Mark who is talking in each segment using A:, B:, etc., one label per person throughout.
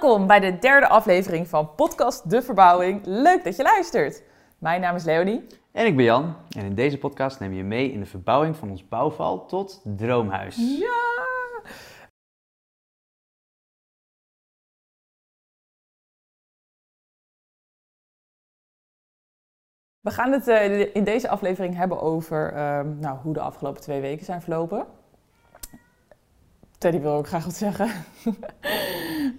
A: Welkom bij de derde aflevering van Podcast De Verbouwing. Leuk dat je luistert. Mijn naam is Leonie.
B: En ik ben Jan. En in deze podcast nemen we je mee in de verbouwing van ons bouwval tot droomhuis.
A: Ja! We gaan het eh, in deze aflevering hebben over ehm, nou, hoe de afgelopen twee weken zijn verlopen. Teddy wil ook graag wat zeggen.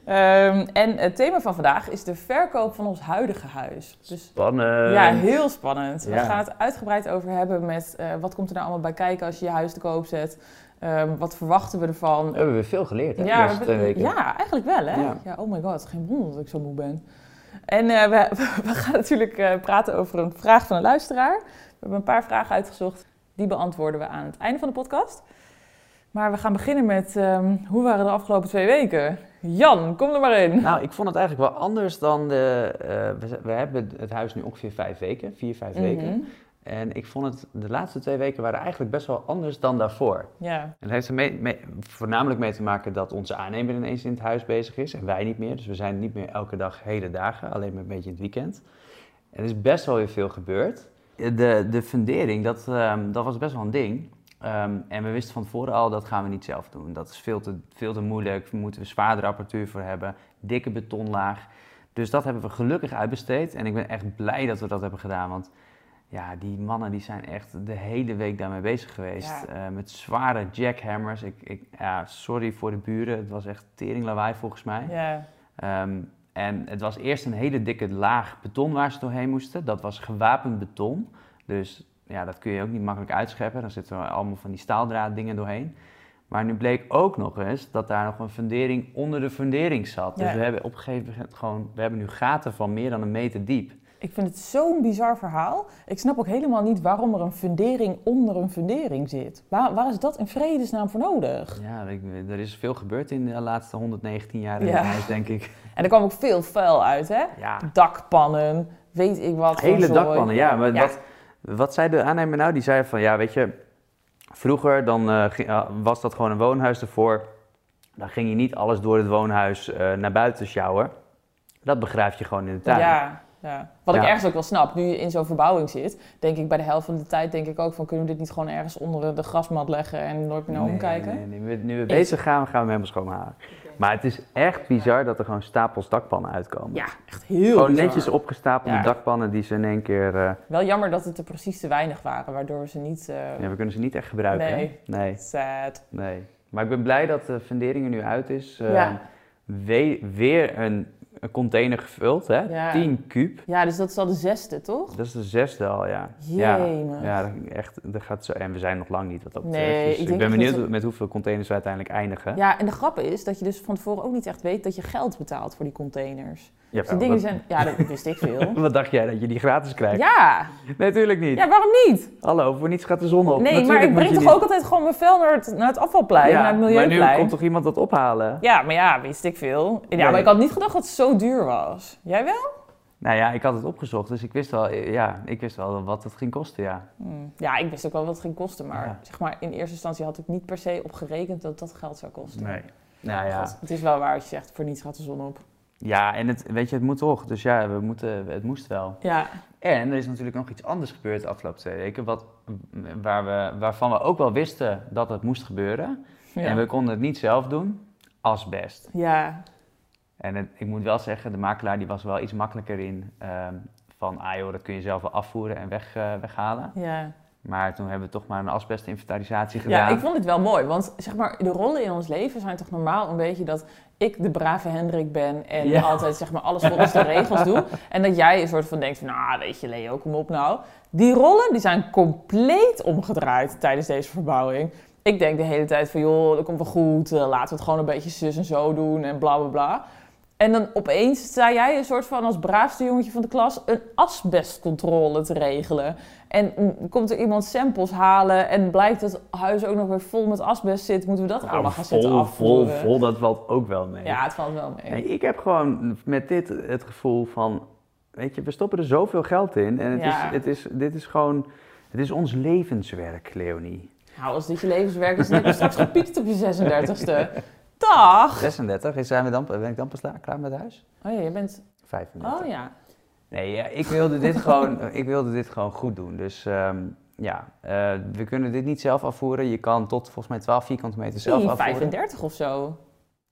A: Ehm, en het thema van vandaag is de verkoop van ons huidige huis.
B: Dus, spannend.
A: Ja, heel spannend. We gaan het uitgebreid over hebben met uh, wat komt er nou allemaal bij kijken als je je huis te koop zet. Um, wat verwachten we ervan?
B: We hebben we veel geleerd hè,
A: ja,
B: de twee weken.
A: Ja, eigenlijk wel hè. Ja. ja. oh my god, geen wonder dat ik zo moe ben. En uh, we, we, gaan natuurlijk uh, praten over een vraag van een luisteraar. We hebben een paar vragen uitgezocht. Die beantwoorden we aan het einde van de podcast. Maar we gaan beginnen met um, hoe waren de afgelopen twee weken? Jan, kom er maar in.
B: Nou, ik vond het eigenlijk wel anders dan de. Uh, we, we, hebben het huis nu ongeveer vijf weken, vier, vijf mm -hmm. weken. En ik vond het, de laatste twee weken waren eigenlijk best wel anders dan daarvoor.
A: Ja.
B: En het heeft er mee, mee, voornamelijk mee te maken dat onze aannemer ineens in het huis bezig is en wij niet meer. Dus we zijn niet meer elke dag hele dagen, alleen maar een beetje in het weekend. En er is best wel weer veel gebeurd. De, de fundering, dat, um, dat was best wel een ding. Um, en we wisten van tevoren al, dat gaan we niet zelf doen. Dat is veel te, veel te moeilijk, daar moeten we zwaardere apparatuur voor hebben, dikke betonlaag. Dus dat hebben we gelukkig uitbesteed en ik ben echt blij dat we dat hebben gedaan, want ja, die mannen die zijn echt de hele week daarmee bezig geweest. Ja. Uh, met zware jackhammers. Ik, ik, ja, sorry voor de buren, het was echt tering lawaai volgens mij.
A: Ja.
B: Um, en het was eerst een hele dikke laag beton waar ze doorheen moesten. Dat was gewapend beton. Dus ja, dat kun je ook niet makkelijk uitscheppen. Dan zitten er allemaal van die staaldraad dingen doorheen. Maar nu bleek ook nog eens dat daar nog een fundering onder de fundering zat. Dus we hebben op een gegeven moment gewoon, we hebben nu gaten van meer dan een meter diep.
A: Ik vind het zo'n bizar verhaal. Ik snap ook helemaal niet waarom er een fundering onder een fundering zit. Waar, waar is dat in vredesnaam voor nodig?
B: Ja, ik, er is veel gebeurd in de laatste 119 jaar in ja. huis, denk ik.
A: En er kwam ook veel vuil uit, hè?
B: Ja.
A: Dakpannen, weet ik wat.
B: Hele dakpannen, ja. Maar ja. Wat, wat zei de aannemer nou? Die zei van, ja, weet je, vroeger dan uh, was dat gewoon een woonhuis ervoor. Dan ging je niet alles door het woonhuis uh, naar buiten sjouwen. Dat begrijp je gewoon in de tuin.
A: Ja. Ja. Wat ja. ik ergens ook wel snap, nu je in zo'n verbouwing zit, denk ik bij de helft van de tijd denk ik ook van kunnen we dit niet gewoon ergens onder de grasmat leggen en nooit meer naar
B: nee,
A: omkijken?
B: Nee, nee, Nu we bezig gaan, gaan we hem helemaal schoonhalen. Okay. Maar het is echt bizar dat er gewoon stapels dakpannen uitkomen.
A: Ja, echt heel
B: Gewoon
A: bizar.
B: netjes opgestapelde ja. dakpannen die ze in één keer... Uh...
A: Wel jammer dat het er precies te weinig waren, waardoor we ze niet... Uh...
B: Ja, we kunnen ze niet echt gebruiken.
A: Nee,
B: hè? nee.
A: sad.
B: Nee. Maar ik ben blij dat de fundering er nu uit is. Uh, ja. We weer een container gevuld, hè?
A: Ja.
B: 10 kuub.
A: Ja, dus dat is al de zesde, toch?
B: Dat is de zesde al, ja.
A: Jemig.
B: Ja, ja echt, dat gaat zo. En we zijn nog lang niet wat dat betreft.
A: Nee,
B: dus
A: ik,
B: ik ben benieuwd met hoeveel containers we uiteindelijk eindigen.
A: Ja, en de grap is dat je dus van tevoren ook niet echt weet dat je geld betaalt voor die containers.
B: Ja,
A: dus die dingen zijn, ja, dat wist ik veel.
B: wat dacht jij, dat je die gratis krijgt?
A: Ja.
B: Nee, natuurlijk niet.
A: Ja, waarom niet?
B: Hallo, voor niets gaat de zon op.
A: Nee,
B: natuurlijk
A: maar ik breng toch
B: niet...
A: ook altijd gewoon mijn vuil naar het, naar het afvalplein,
B: ja,
A: naar het milieuplein.
B: maar nu komt toch iemand dat ophalen?
A: Ja, maar ja, wist ik veel. Ja,
B: Nee.
A: maar ik had niet gedacht dat het zo duur was. Jij wel?
B: Nou ja, ik had het opgezocht, dus ik wist wel, ja, ik wist wel wat het ging kosten, ja.
A: Hmm. Ja, ik wist ook wel wat het ging kosten, maar
B: Ja.
A: zeg maar in eerste instantie had ik niet per se op gerekend dat dat geld zou kosten.
B: Nee. Nou ja.
A: God, het is wel waar als je zegt, voor niets gaat de zon op.
B: Ja, en het, weet je, het moet toch. Dus ja, we moeten, het moest wel.
A: Ja,
B: En er is natuurlijk nog iets anders gebeurd de afgelopen twee weken, wat, waar we, waarvan we ook wel wisten dat het moest gebeuren.
A: ja.
B: En we konden het niet zelf doen, asbest.
A: ja.
B: En het- ik moet wel zeggen, de makelaar die was wel iets makkelijker in. ehm, van, ah joh, dat kun je zelf wel afvoeren en weg, eh, weghalen.
A: ja.
B: Maar toen hebben we toch maar een asbestinventarisatie gedaan.
A: Ja, ik vond het wel mooi, want zeg maar, de rollen in ons leven zijn toch normaal een beetje dat ik de brave Hendrik ben en
B: Ja.
A: altijd zeg maar alles volgens de regels doe. En dat jij een soort van denkt van, nou weet je Leo, kom op nou. Die rollen die zijn compleet omgedraaid tijdens deze verbouwing. Ik denk de hele tijd van, joh, dat komt wel goed, eh, laten we het gewoon een beetje zus en zo doen en bla bla bla. En dan opeens sta jij een soort van als braafste jongetje van de klas een asbestcontrole te regelen. En mm, komt er iemand samples halen en blijkt dat het huis ook nog weer vol met asbest zit, moeten we dat
B: Nou,
A: allemaal gaan zitten
B: vol, vol,
A: afvoeren.
B: vol, dat valt ook wel mee.
A: Ja, het valt wel mee.
B: Nee, ik heb gewoon met dit het gevoel van, weet je, we stoppen er zoveel geld in. En het
A: Ja.
B: is, het is, dit is gewoon, het is ons levenswerk, Leonie.
A: Nou, als dit je levenswerk is, dan heb je straks gepiekt op je 36e. Dag!
B: 36. Is- Zijn we dan, ben ik dan pas klaar- met huis?
A: Oh ja, je bent...
B: 35.
A: Oh ja.
B: Nee, ja, ik, wilde dit gewoon, ik wilde dit gewoon goed doen. Dus ehm, ja, eh, we kunnen dit niet zelf afvoeren. Je kan tot volgens mij 12 vierkante meter zelf
A: Nee,
B: afvoeren.
A: 35 of zo.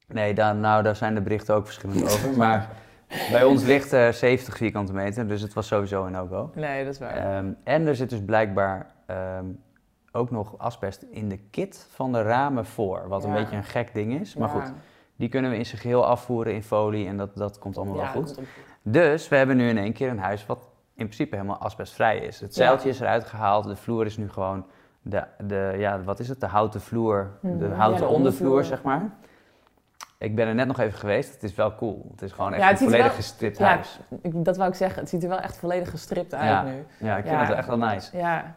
B: Nee, dan, nou, daar zijn de berichten ook verschillend over. Maar bij ons ligt eh 70 vierkante meter, dus het was sowieso een no-go.
A: Nee, dat is waar.
B: Ehm, en er zit dus blijkbaar ehm, ook nog asbest in de kit van de ramen voor. Wat een beetje een gek ding is. Maar
A: Ja.
B: goed, die kunnen we in zijn geheel afvoeren in folie en dat, dat komt allemaal
A: Ja,
B: wel goed. Dus we hebben nu in één keer een huis wat in principe helemaal asbestvrij is. Het zeiltje is eruit gehaald, de vloer is nu gewoon de, de ja, wat is het, de houten vloer, de
A: Mhm.
B: houten
A: de
B: ondervloer,
A: ondervloer.
B: zeg maar. Ik ben er net nog even geweest, het is wel cool. Het is gewoon echt
A: Ja,
B: een volledig
A: wel-
B: gestript
A: Ja,
B: huis.
A: Dat wou ik zeggen. Het ziet er wel echt volledig gestript uit
B: Ja.
A: nu.
B: Ja, ik vind het echt wel nice.
A: Ja.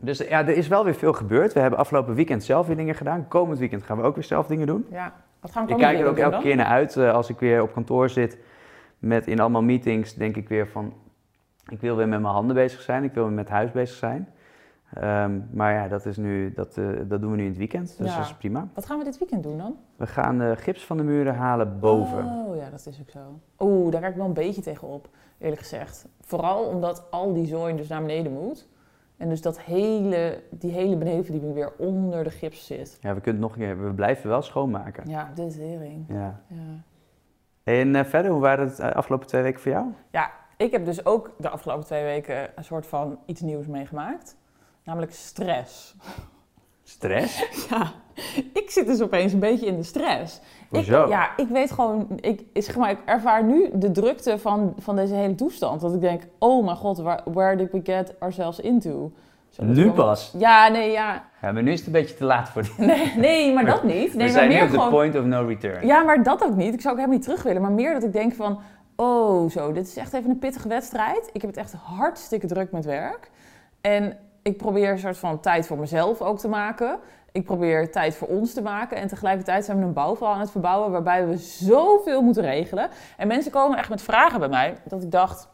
B: Dus ja, er is wel weer veel gebeurd. We hebben afgelopen weekend zelf weer dingen gedaan. Komend weekend gaan we ook weer zelf dingen doen.
A: ja. Wat gaan we
B: Ik kijk er ook elke keer naar uit. eh, als ik weer op kantoor zit met in allemaal meetings, denk ik weer van... Ik wil weer met mijn handen bezig zijn. Ik wil weer met huis bezig zijn. Ehm, maar ja, dat, is nu, dat, eh, dat doen we nu in het weekend. Dus
A: Ja.
B: dat is prima.
A: Wat gaan we dit weekend doen dan?
B: We gaan de gips van de muren halen boven.
A: Oh ja, dat is ook zo. Oeh, daar kijk ik wel een beetje tegenop, eerlijk gezegd. Vooral omdat al die zooi dus naar beneden moet. En dus dat hele, die hele benedenverdieping weer onder de gips zit.
B: Ja, we kunnen het nog een keer... We blijven wel schoonmaken.
A: Ja, dit is hering.
B: Ja.
A: Ja.
B: En eh, verder, hoe waren het de afgelopen twee weken voor jou?
A: Ik heb dus ook de afgelopen twee weken een soort van iets nieuws meegemaakt. Namelijk stress.
B: Stress?
A: Ja, ik zit dus opeens een beetje in de stress.
B: Hoezo?
A: Ik, ja, ik weet gewoon, ik, zeg maar, ik ervaar nu de drukte van, van deze hele toestand. Dat ik denk, oh mijn god, where did we get ourselves into?
B: Nu pas?
A: Ja, nee, ja.
B: Ja, maar nu is het een beetje te laat voor dit.
A: Nee, nee maar dat niet. Nee,
B: we
A: maar
B: zijn nu
A: meer
B: op de
A: gewoon,
B: point of no return.
A: Ja, maar dat ook niet. Ik zou ook helemaal niet terug willen. Maar meer dat ik denk van, oh zo, dit is echt even een pittige wedstrijd. Ik heb het echt hartstikke druk met werk. En ik probeer een soort van tijd voor mezelf ook te maken. Ik probeer tijd voor ons te maken. En tegelijkertijd zijn we een bouwval aan het verbouwen waarbij we zoveel moeten regelen. En mensen komen echt met vragen bij mij dat ik dacht...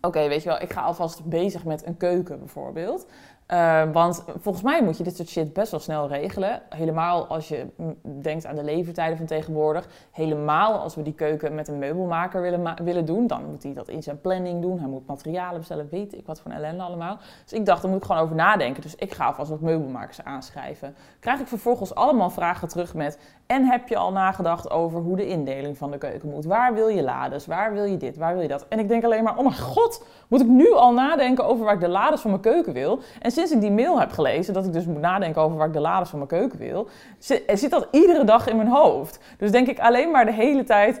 A: Oké, weet je wel, ik ga alvast bezig met een keuken bijvoorbeeld. Eh, want volgens mij moet je dit soort shit best wel snel regelen. Helemaal als je denkt aan de levertijden van tegenwoordig. Helemaal als we die keuken met een meubelmaker willen, willen doen. Dan moet hij dat in zijn planning doen. Hij moet materialen bestellen, weet ik wat voor een ellende allemaal. Dus ik dacht, daar moet ik gewoon over nadenken. Dus ik ga alvast wat meubelmakers aanschrijven. Krijg ik vervolgens allemaal vragen terug met... En heb je al nagedacht over hoe de indeling van de keuken moet? Waar wil je lades? Waar wil je dit? Waar wil je dat? En ik denk alleen maar, oh mijn god, moet ik nu al nadenken over waar ik de lades van mijn keuken wil? En sinds ik die mail heb gelezen, dat ik dus moet nadenken over waar ik de lades van mijn keuken wil, zit, zit dat iedere dag in mijn hoofd. Dus denk ik alleen maar de hele tijd,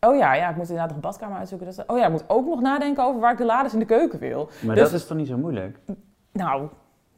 A: oh ja, ja ik moet inderdaad nog een badkamer uitzoeken. Dat is- oh ja, ik moet ook nog nadenken over waar ik de lades in de keuken wil.
B: Maar
A: Dus-
B: dat is toch niet zo moeilijk?
A: Nou,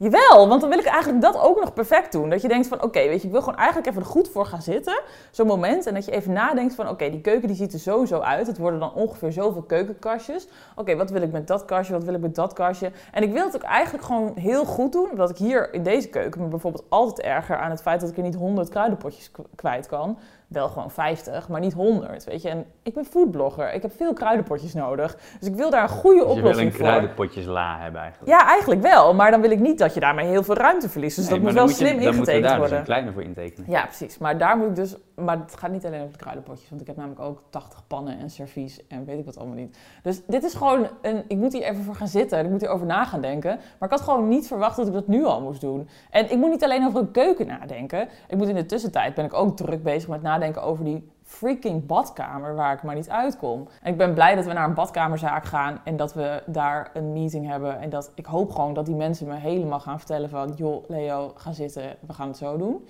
A: jawel, want dan wil ik eigenlijk dat ook nog perfect doen. Dat je denkt van, oké, weet je, ik wil gewoon eigenlijk even goed voor gaan zitten. Zo'n moment. En dat je even nadenkt van, oké, die keuken die ziet er sowieso uit. Het worden dan ongeveer zoveel keukenkastjes. Oké, wat wil ik met dat kastje, wat wil ik met dat kastje? En ik wil het ook eigenlijk gewoon heel goed doen. Omdat ik hier in deze keuken me bijvoorbeeld altijd erger aan het feit dat ik er niet 100 kruidenpotjes kwijt kan. Wel gewoon 50, maar niet 100, weet je. En ik ben foodblogger. Ik heb veel kruidenpotjes nodig. Dus ik wil daar een goede
B: Dus je wil
A: oplossing
B: een
A: voor.
B: kruidenpotjes la hebben eigenlijk.
A: Ja, eigenlijk wel. Maar dan wil ik niet dat je daarmee heel veel ruimte verliest. Dus
B: Nee,
A: dat moet wel
B: je-
A: slim
B: Dan moeten we
A: ingetekend
B: daar dus
A: worden.
B: een kleiner voor intekenen.
A: Ja, precies. Maar daar moet ik dus... Maar het gaat niet alleen over de kruidenpotjes. Want ik heb namelijk ook 80 pannen en servies en weet ik wat allemaal niet. Dus dit is gewoon een... Ik moet hier even voor gaan zitten. en Ik moet hierover na gaan denken. Maar ik had gewoon niet verwacht dat ik dat nu al moest doen. En ik moet niet alleen over een keuken nadenken. Ik moet in de tussentijd ben ik ook druk bezig met nadenken over die freaking badkamer waar ik maar niet uitkom. En ik ben blij dat we naar een badkamerzaak gaan en dat we daar een meeting hebben. En dat ik hoop gewoon dat die mensen me helemaal gaan vertellen van... joh, Leo, ga zitten, we gaan het zo doen.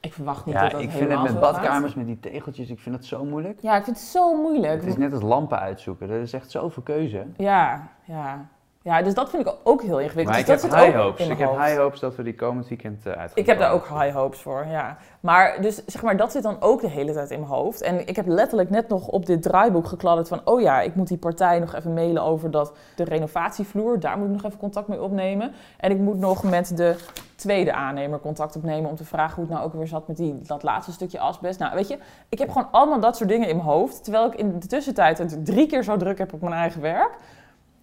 A: Ik verwacht niet
B: Ja,
A: dat dat
B: ik vind het met
A: gaat.
B: badkamers, met die tegeltjes, ik vind het zo moeilijk.
A: Ja, ik vind het zo moeilijk.
B: Het is net als lampen uitzoeken, er is echt zoveel keuze.
A: Ja, ja. Ja, dus dat vind ik ook heel ingewikkeld.
B: Maar ik
A: dus
B: heb
A: dat zit
B: high hopes. Ik heb high hopes dat we die komend weekend uh, uit
A: Ik heb daar ook high hopes voor, ja. Maar dus zeg maar, dat zit dan ook de hele tijd in mijn hoofd. En ik heb letterlijk net nog op dit draaiboek gekladderd van... oh ja, ik moet die partij nog even mailen over dat, de renovatievloer. Daar moet ik nog even contact mee opnemen. En ik moet nog met de tweede aannemer contact opnemen... om te vragen hoe het nou ook weer zat met die, dat laatste stukje asbest. Nou, weet je, ik heb gewoon allemaal dat soort dingen in mijn hoofd... terwijl ik in de tussentijd het drie keer zo druk heb op mijn eigen werk...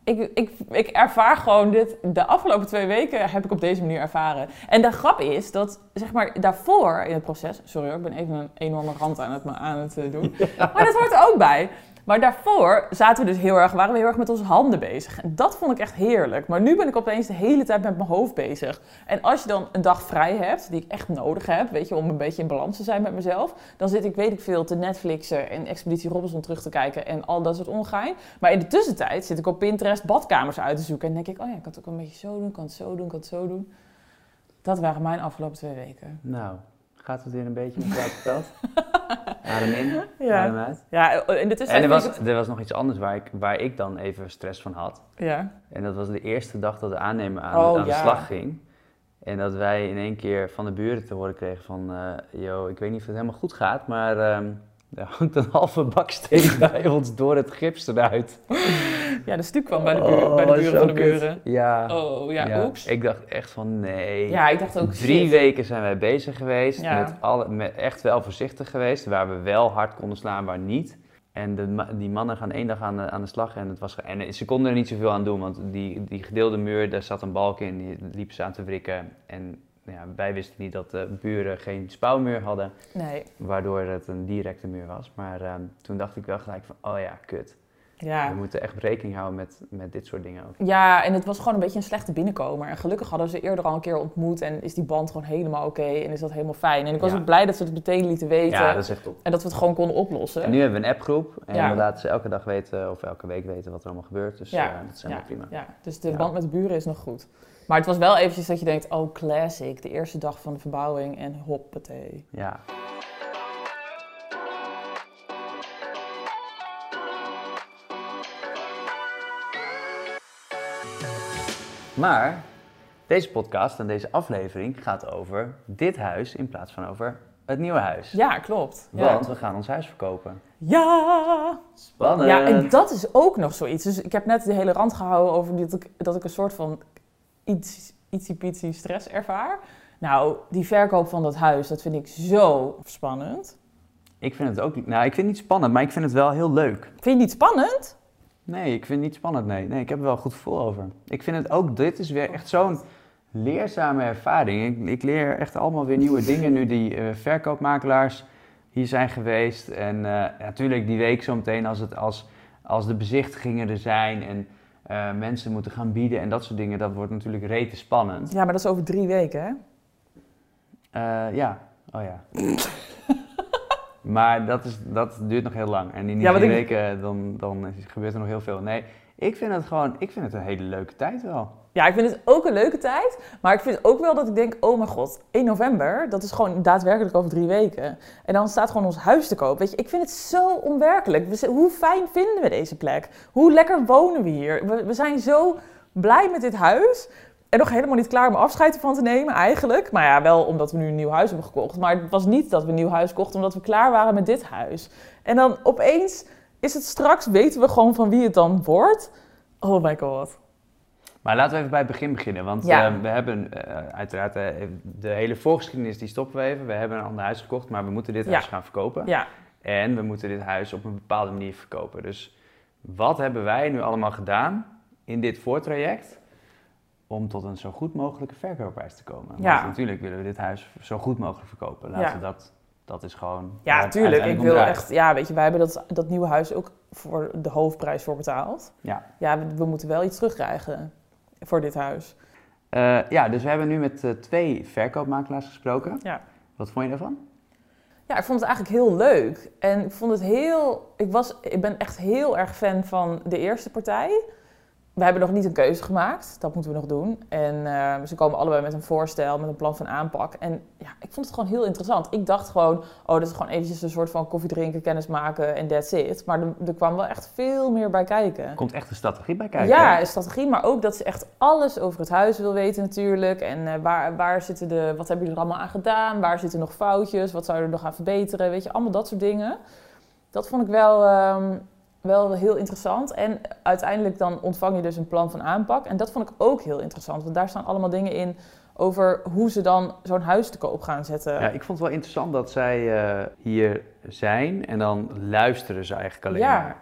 A: ik, ik, ik ervaar gewoon dit. De afgelopen twee weken heb ik op deze manier ervaren. En de grap is dat, zeg maar, daarvoor in het proces. Sorry hoor, ik ben even een enorme rand aan het, aan het eh, doen. Maar dat hoort er ook bij. Maar daarvoor zaten we dus heel erg, waren we heel erg met onze handen bezig. En dat vond ik echt heerlijk. Maar nu ben ik opeens de hele tijd met mijn hoofd bezig. En als je dan een dag vrij hebt, die ik echt nodig heb, weet je, om een beetje in balans te zijn met mezelf, dan zit ik, weet ik veel, te Netflixen en Expeditie Robinson terug te kijken en al dat soort ongein. Maar in de tussentijd zit ik op Pinterest badkamers uit te zoeken. En denk ik, oh ja, ik kan het ook een beetje zo doen, kan het zo doen, kan het zo doen. Dat waren mijn afgelopen twee weken.
B: Nou, gaat het weer een beetje met het veld? Adem in,
A: Ja.
B: adem uit.
A: Ja, in de
B: En
A: tussentijd
B: er
A: vind
B: was,
A: het-
B: er was nog iets anders waar ik, waar ik dan even stress van had.
A: Ja.
B: En dat was de eerste dag dat de aannemer aan,
A: Oh,
B: aan de
A: ja.
B: slag ging. En dat wij in één keer van de buren te horen kregen van... eh yo, ik weet niet of het helemaal goed gaat, maar ehm, er hangt een halve baksteen bij ons door het gips eruit.
A: ja, de stuk kwam bij de, buur, bij de
B: Oh,
A: buren van de buren.
B: Ja.
A: Oh, ja, oeps.
B: Ik dacht echt van nee.
A: Ja, ik dacht ook
B: Drie
A: shit.
B: weken zijn wij bezig geweest,
A: Ja.
B: met alle, met echt wel voorzichtig geweest, waar we wel hard konden slaan, waar niet. En de, die mannen gaan één dag aan de, aan de slag en, het was, en ze konden er niet zoveel aan doen, want die, die gedeelde muur, daar zat een balk in, die liepen ze aan te wrikken. En ja, wij wisten niet dat de buren geen spouwmuur hadden,
A: Nee,
B: waardoor het een directe muur was. Maar ehm, toen dacht ik wel gelijk van, oh ja, kut.
A: ja.
B: We moeten echt rekening houden met, met dit soort dingen ook.
A: Ja, en het was gewoon een beetje een slechte binnenkomer. En gelukkig hadden we ze eerder al een keer ontmoet en is die band gewoon helemaal oké en is dat helemaal fijn. En ik was
B: Ja.
A: ook blij dat ze het meteen lieten weten
B: Ja, dat is echt top.
A: en dat we het gewoon konden oplossen.
B: En nu hebben we een appgroep en
A: Ja.
B: we laten ze elke dag weten of elke week weten wat er allemaal gebeurt. Dus
A: Ja,
B: eh, dat is helemaal prima.
A: Ja, dus de band met de buren is nog goed. Maar het was wel eventjes dat je denkt, oh classic, de eerste dag van de verbouwing en hoppatee.
B: Ja. Maar deze podcast en deze aflevering gaat over dit huis in plaats van over het nieuwe huis.
A: Ja, klopt. Ja.
B: Want we gaan ons huis verkopen.
A: ja.
B: Spannend!
A: Ja, en dat is ook nog zoiets. Dus ik heb net de hele rand gehouden over dat ik, dat ik een soort van iets, ietsiepietsie stress ervaar. Nou, die verkoop van dat huis, dat vind ik zo spannend.
B: Ik vind het ook... Nou, ik vind het niet spannend, maar ik vind het wel heel leuk.
A: Vind je het niet spannend?
B: Nee, ik vind het niet spannend, nee. Nee, ik heb er wel een goed gevoel over. Ik vind het ook, dit is weer echt zo'n leerzame ervaring. Ik, ik leer echt allemaal weer nieuwe dingen nu die eh, verkoopmakelaars hier zijn geweest. En eh, natuurlijk die week zometeen als, het, als, als de bezichtigingen er zijn en eh, mensen moeten gaan bieden en dat soort dingen. Dat wordt natuurlijk rete spannend.
A: Ja, maar dat is over drie weken, hè?
B: Eh, ja, oh ja. maar dat, is, dat duurt nog heel lang. En in die
A: Ja,
B: drie
A: ik-
B: weken dan, dan gebeurt er nog heel veel. Nee, ik vind het gewoon, ik vind het een hele leuke tijd wel.
A: Ja, ik vind het ook een leuke tijd. Maar ik vind ook wel dat ik denk, oh mijn god, 1 november, dat is gewoon daadwerkelijk over drie weken. En dan staat gewoon ons huis te koop. Weet je, ik vind het zo onwerkelijk. Hoe fijn vinden we deze plek? Hoe lekker wonen we hier? We, we zijn zo blij met dit huis. En nog helemaal niet klaar om afscheid ervan te nemen, eigenlijk. Maar ja, wel omdat we nu een nieuw huis hebben gekocht. Maar het was niet dat we een nieuw huis kochten omdat we klaar waren met dit huis. En dan opeens is het straks, weten we gewoon van wie het dan wordt. Oh my god.
B: Maar laten we even bij het begin beginnen. Want
A: Ja.
B: eh, we hebben eh, uiteraard eh, de hele voorgeschiedenis die stoppen we even. We hebben een ander huis gekocht, maar we moeten dit
A: Ja.
B: huis gaan verkopen.
A: Ja,
B: En we moeten dit huis op een bepaalde manier verkopen. Dus wat hebben wij nu allemaal gedaan in dit voortraject om tot een zo goed mogelijke verkoopprijs te komen?
A: Ja.
B: Want natuurlijk willen we dit huis zo goed mogelijk verkopen. Laten
A: Ja.
B: we dat, dat is gewoon...
A: Ja, tuurlijk. Ik wil
B: draait.
A: echt, ja, weet je, wij hebben dat, dat nieuwe huis ook voor de hoofdprijs voor betaald.
B: Ja.
A: Ja, we, we moeten wel iets terugkrijgen voor dit huis.
B: Eh, ja, dus we hebben nu met eh, twee verkoopmakelaars gesproken.
A: Ja.
B: Wat vond je daarvan?
A: Ja, ik vond het eigenlijk heel leuk. En ik vond het heel. Ik, was, ik ben echt heel erg fan van de eerste partij. We hebben nog niet een keuze gemaakt. Dat moeten we nog doen. En eh, ze komen allebei met een voorstel, met een plan van aanpak. En ja, ik vond het gewoon heel interessant. Ik dacht gewoon, oh, dit is gewoon eventjes een soort van koffie drinken, kennis maken en that's it. Maar er, er kwam wel echt veel meer bij kijken.
B: Er komt echt een strategie bij kijken.
A: Ja, een strategie, maar ook dat ze echt alles over het huis wil weten natuurlijk. En eh, waar, waar zitten de, wat hebben jullie er allemaal aan gedaan? Waar zitten nog foutjes? Wat zouden we nog aan verbeteren? Weet je, allemaal dat soort dingen. Dat vond ik wel, ehm, wel heel interessant. En uiteindelijk dan ontvang je dus een plan van aanpak. En dat vond ik ook heel interessant, want daar staan allemaal dingen in over hoe ze dan zo'n huis te koop gaan zetten.
B: Ja, ik vond het wel interessant dat zij eh, hier zijn en dan luisteren ze eigenlijk alleen
A: Ja.
B: maar.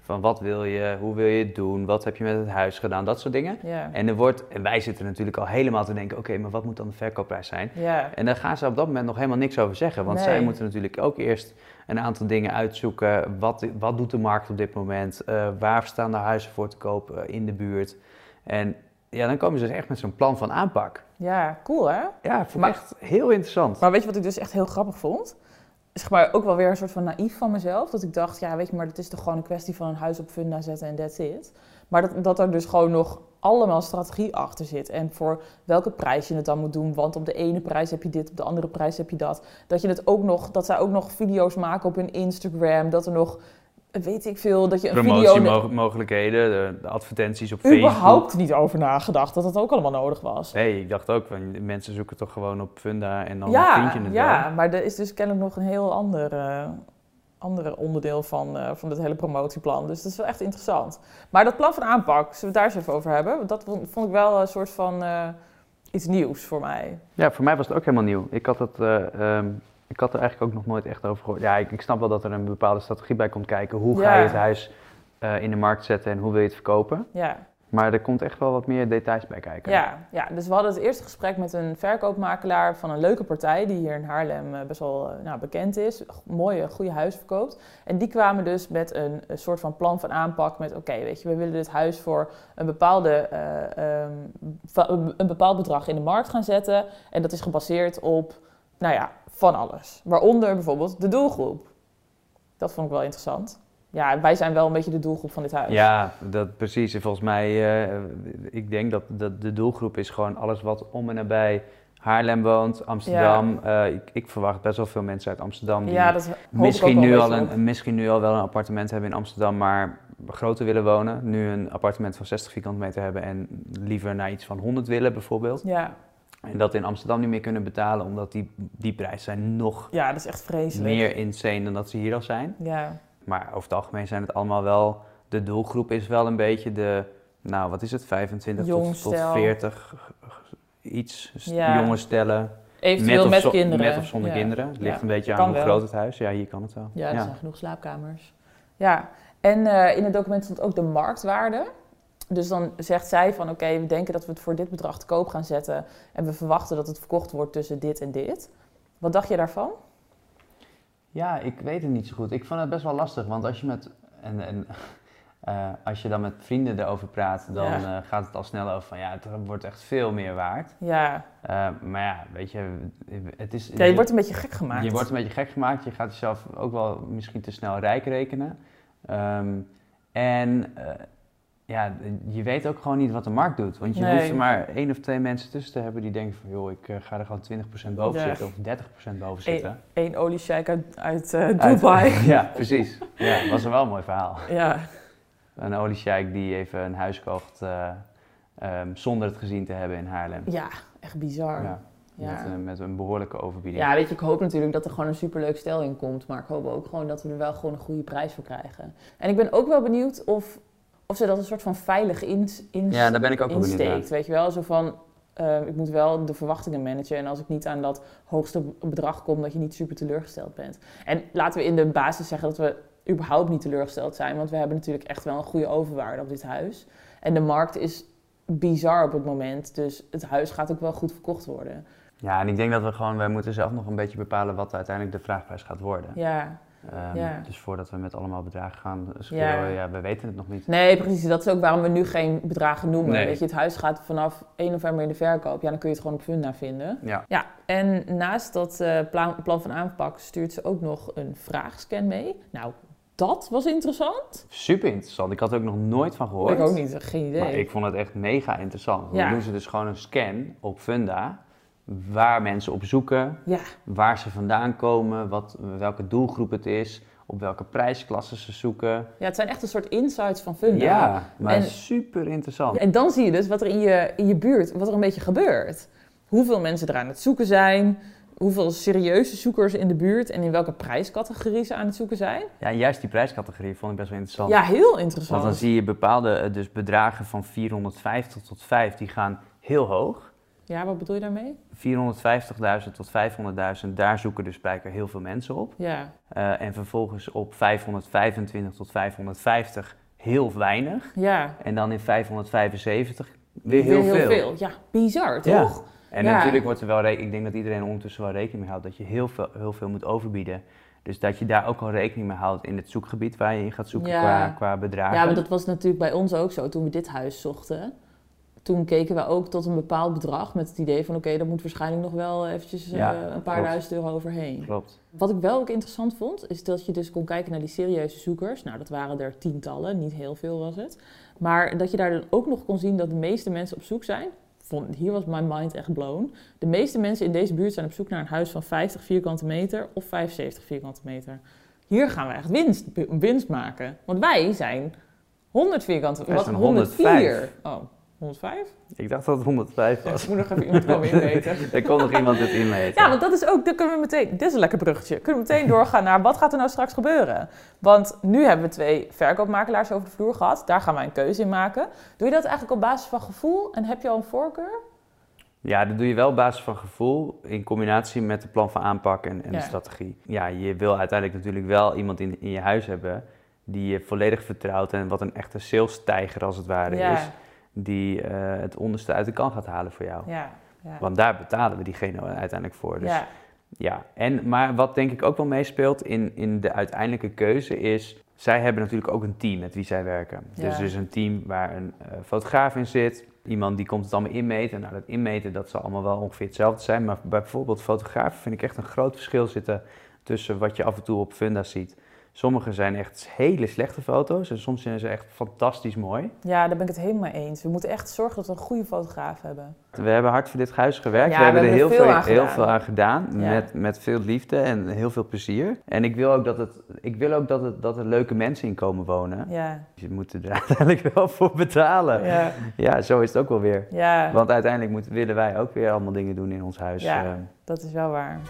B: Van wat wil je, hoe wil je het doen, wat heb je met het huis gedaan, dat soort dingen.
A: Ja.
B: En, er wordt, en wij zitten natuurlijk al helemaal te denken, oké, maar wat moet dan de verkoopprijs zijn?
A: Ja.
B: En daar gaan ze op dat moment nog helemaal niks over zeggen. Want zij moeten natuurlijk ook eerst een aantal dingen uitzoeken. Wat, wat doet de markt op dit moment? Eh, waar staan de huizen voor te koop eh, in de buurt? En ja, dan komen ze dus echt met zo'n plan van aanpak.
A: ja, cool hè?
B: Ja, vond
A: Maar-
B: echt heel interessant.
A: Maar weet je wat ik dus echt heel grappig vond? Zeg maar ook wel weer een soort van naïef van mezelf. Dat ik dacht, ja weet je, maar het is toch gewoon een kwestie van een huis op funda zetten en that's it. Maar dat, dat er dus gewoon nog allemaal strategie achter zit. En voor welke prijs je het dan moet doen. Want op de ene prijs heb je dit, op de andere prijs heb je dat. Dat, je het ook nog, dat zij ook nog video's maken op hun Instagram. Dat er nog, weet ik veel, dat je een video...
B: Promotiemogelijkheden, de, de advertenties op Facebook.
A: überhaupt niet over nagedacht dat dat ook allemaal nodig was.
B: Nee, ik dacht ook, van, mensen zoeken toch gewoon op Funda en dan vind je het
A: ja,
B: wel.
A: maar er is dus kennelijk nog een heel ander, eh, ander onderdeel van, eh, van dit hele promotieplan. Dus dat is wel echt interessant. Maar dat plan van aanpak, zullen we het daar eens even over hebben? Dat vond ik wel een soort van eh, iets nieuws voor mij.
B: Ja, voor mij was het ook helemaal nieuw. Ik had, het, eh, ehm, ik had er eigenlijk ook nog nooit echt over gehoord. Ja, ik, ik snap wel dat er een bepaalde strategie bij komt kijken. Hoe ga
A: Ja.
B: je het huis in de markt zetten en hoe wil je het verkopen?
A: Ja,
B: Maar er komt echt wel wat meer details bij kijken.
A: ja, ja, dus we hadden het eerste gesprek met een verkoopmakelaar van een leuke partij... die hier in Haarlem eh, best wel eh, nou, bekend is. Mooie, goede huis verkoopt. En die kwamen dus met een, soort van plan van aanpak met... oké, weet je, we willen dit huis voor een, bepaalde, eh, ehm, een bepaald bedrag in de markt gaan zetten. En dat is gebaseerd op, nou ja, van alles. Waaronder bijvoorbeeld de doelgroep. Dat vond ik wel interessant. Ja, wij zijn wel een beetje de doelgroep van dit huis.
B: Ja, dat precies. En volgens mij, eh, ik denk dat, dat de doelgroep is gewoon alles wat om en nabij Haarlem woont, Amsterdam. Eh, ik, ik verwacht best wel veel mensen uit Amsterdam die
A: Ja, dat
B: misschien, nu al een, misschien nu al wel een appartement hebben in Amsterdam, maar groter willen wonen. Nu een appartement van 60 vierkante meter hebben en liever naar iets van 100 willen bijvoorbeeld.
A: Ja,
B: En dat in Amsterdam niet meer kunnen betalen, omdat die, die prijzen zijn nog
A: ja, dat is echt vreselijk.
B: meer insane dan dat ze hier al zijn.
A: Ja,
B: Maar over het algemeen zijn het allemaal wel, de doelgroep is wel een beetje de, nou wat is het, 25
A: Jong
B: tot, tot
A: stel.
B: 40, iets,
A: Ja.
B: jonge stellen.
A: eventueel
B: of
A: met,
B: zo-
A: kinderen.
B: Met of zonder
A: Ja.
B: kinderen. Het ligt
A: Ja,
B: een beetje aan hoe
A: wel.
B: groot het huis. Ja, hier kan het wel.
A: Ja, er zijn genoeg slaapkamers. Ja, en eh, in het document stond ook de marktwaarde. Dus dan zegt zij van oké, we denken dat we het voor dit bedrag te koop gaan zetten. En we verwachten dat het verkocht wordt tussen dit en dit. Wat dacht je daarvan?
B: Ja, ik weet het niet zo goed. Ik vond het best wel lastig, want als je met en, en eh, als je dan met vrienden erover praat, dan
A: Ja.
B: eh, gaat het al snel over van ja, het wordt echt veel meer waard.
A: Ja,
B: Eh, maar ja, weet je, het is.
A: ja je wordt een beetje gek gemaakt.
B: je wordt een beetje gek gemaakt. Je gaat jezelf ook wel misschien te snel rijk rekenen. Ehm, en ja, je weet ook gewoon niet wat de markt doet. Want je
A: Nee.
B: hoeft er maar één of twee mensen tussen te hebben die denken van... joh, ik eh, ga er gewoon 20% boven
A: Ja.
B: zitten of 30% boven zitten.
A: Eén oliesjeik uit, uit eh,
B: Uit-
A: Dubai.
B: ja, precies. Ja, dat was een wel een mooi verhaal.
A: ja,
B: Een oliesjeik die even een huis kocht eh, ehm, zonder het gezien te hebben in Haarlem.
A: ja, echt bizar.
B: Ja,
A: Ja.
B: Met, eh, met een behoorlijke overbieding.
A: Ja, weet je, ik hoop natuurlijk dat er gewoon een superleuk stel in komt. Maar ik hoop ook gewoon dat we er wel gewoon een goede prijs voor krijgen. En ik ben ook wel benieuwd of, of ze dat een soort van veilig in, in,
B: Ja, daar ben ik ook
A: insteekt. Weet je wel, zo van... eh, ik moet wel de verwachtingen managen. En als ik niet aan dat hoogste bedrag kom, dat je niet super teleurgesteld bent. En laten we in de basis zeggen dat we überhaupt niet teleurgesteld zijn. Want we hebben natuurlijk echt wel een goede overwaarde op dit huis. En de markt is bizar op het moment. Dus het huis gaat ook wel goed verkocht worden.
B: Ja, en ik denk dat we gewoon, wij moeten zelf nog een beetje bepalen wat uiteindelijk de vraagprijs gaat worden.
A: Ja,
B: Ehm,
A: Ja.
B: Dus voordat we met allemaal bedragen gaan schreeuwen, ja. we weten het nog niet.
A: Nee, precies. Dat is ook waarom we nu geen bedragen noemen.
B: Nee.
A: Weet je, het huis gaat vanaf 1 november in de verkoop. Ja, dan kun je het gewoon op Funda vinden.
B: Ja.
A: Ja, en naast dat eh, plan, plan van aanpak stuurt ze ook nog een vraagscan mee. Nou, dat was interessant.
B: Super interessant. Ik had er ook nog nooit van gehoord.
A: Ik ook niet, geen idee.
B: Maar ik vond het echt mega interessant.
A: Ja.
B: Dan doen ze dus gewoon een scan op Funda, waar mensen op zoeken,
A: Ja,
B: waar ze vandaan komen, wat, welke doelgroep het is, op welke prijsklassen ze zoeken.
A: ja, het zijn echt een soort insights van Funda.
B: Ja, maar
A: En-
B: super interessant.
A: En dan zie je dus wat er in je, in je buurt, wat er een beetje gebeurt. Hoeveel mensen er aan het zoeken zijn. Hoeveel serieuze zoekers in de buurt en in welke prijscategorie ze aan het zoeken zijn.
B: Ja, juist die prijscategorie vond ik best wel interessant.
A: Ja, heel interessant.
B: Want dan zie je bepaalde eh, dus bedragen van 450 tot 5, die gaan heel hoog.
A: Ja, wat bedoel je daarmee?
B: 450.000 tot 500.000, daar zoeken dus blijkbaar heel veel mensen op.
A: Ja.
B: Uh, en vervolgens op 525 tot 550 heel weinig.
A: Ja.
B: En dan in 575 weer heel,
A: weer
B: heel
A: veel. Ja, bizar toch?
B: Ja. En natuurlijk wordt er wel, ik denk dat iedereen ondertussen wel rekening mee houdt dat je heel veel, heel veel moet overbieden. Dus dat je daar ook al rekening mee houdt in het zoekgebied waar je in gaat zoeken qua, qua bedragen.
A: Ja, maar dat was natuurlijk bij ons ook zo toen we dit huis zochten. Toen keken we ook tot een bepaald bedrag met het idee van oké, okay, daar moet waarschijnlijk nog wel eventjes uh, een paar duizend euro overheen.
B: Klopt.
A: Wat ik wel ook interessant vond, is dat je dus kon kijken naar die serieuze zoekers. Nou, dat waren er tientallen, niet heel veel was het. Maar dat je daar dan ook nog kon zien dat de meeste mensen op zoek zijn vond, hier was my mind echt blown. De meeste mensen in deze buurt zijn op zoek naar een huis van 50 vierkante meter of 75 vierkante meter. Hier gaan we echt winst, winst maken. Want wij zijn 100 vierkante
B: meter. Wat 104?
A: Oh, 105?
B: Ik dacht dat het 105 was.
A: Ik moet nog even iemand komen inmeten.
B: er komt nog iemand het inmeten.
A: Ja, want dat is ook, dan kunnen we meteen, dit is een lekker bruggetje. Kunnen we meteen doorgaan naar wat gaat er nou straks gebeuren? Want nu hebben we twee verkoopmakelaars over de vloer gehad. Daar gaan wij een keuze in maken. Doe je dat eigenlijk op basis van gevoel en heb je al een voorkeur?
B: Ja, dat doe je wel op basis van gevoel in combinatie met de plan van aanpak en, en de strategie. Ja, je wil uiteindelijk natuurlijk wel iemand in, in je huis hebben die je volledig vertrouwt en wat een echte sales tijger als het ware
A: ja.
B: is die uh, het onderste uit de kan gaat halen voor jou.
A: Ja, ja.
B: Want daar betalen we diegene uiteindelijk voor. Dus,
A: ja.
B: ja. En, maar wat denk ik ook wel meespeelt in, in de uiteindelijke keuze is... Zij hebben natuurlijk ook een team met wie zij werken. Dus is een team waar een uh, fotograaf in zit. Iemand die komt het allemaal inmeten. Nou, dat inmeten dat zal allemaal wel ongeveer hetzelfde zijn. Maar bijvoorbeeld fotografen vind ik echt een groot verschil zitten... tussen wat je af en toe op Funda ziet Sommige zijn echt hele slechte foto's en soms zijn ze echt fantastisch mooi.
A: Ja, daar ben ik het helemaal eens. We moeten echt zorgen dat we een goede fotograaf hebben.
B: We hebben hard voor dit huis gewerkt. we, hebben er heel veel, aan heel veel aan gedaan. Met, met veel liefde en heel veel plezier. En ik wil ook dat, het, ik wil ook dat, het, dat er leuke mensen in komen wonen.
A: Ja.
B: Je moet er uiteindelijk wel voor betalen.
A: Ja,
B: ja zo is het ook wel weer.
A: Ja.
B: Want uiteindelijk moeten, willen wij ook weer allemaal dingen doen in ons huis.
A: Ja,
B: uh,
A: dat is wel waar.